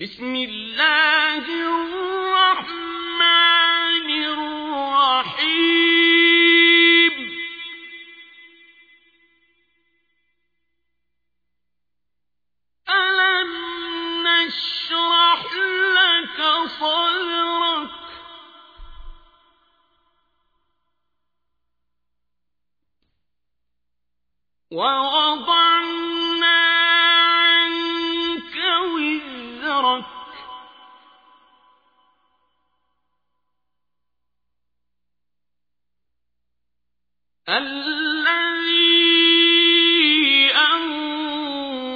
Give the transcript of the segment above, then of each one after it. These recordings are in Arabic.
بسم الله الرحمن الرحيم. ألم نشرح لك صدرك؟ ووضعنا الذي أنقض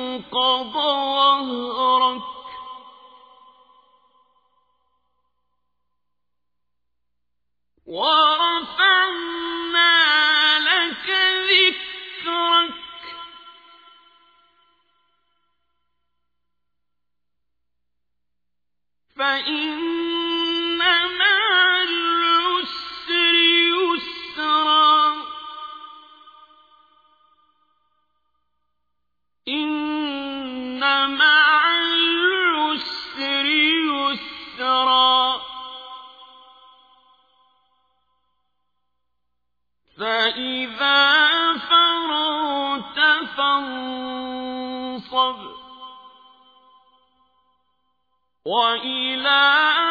ظهرك لك ذكرك. فإن إن يسرا فإذا فانصب وإلى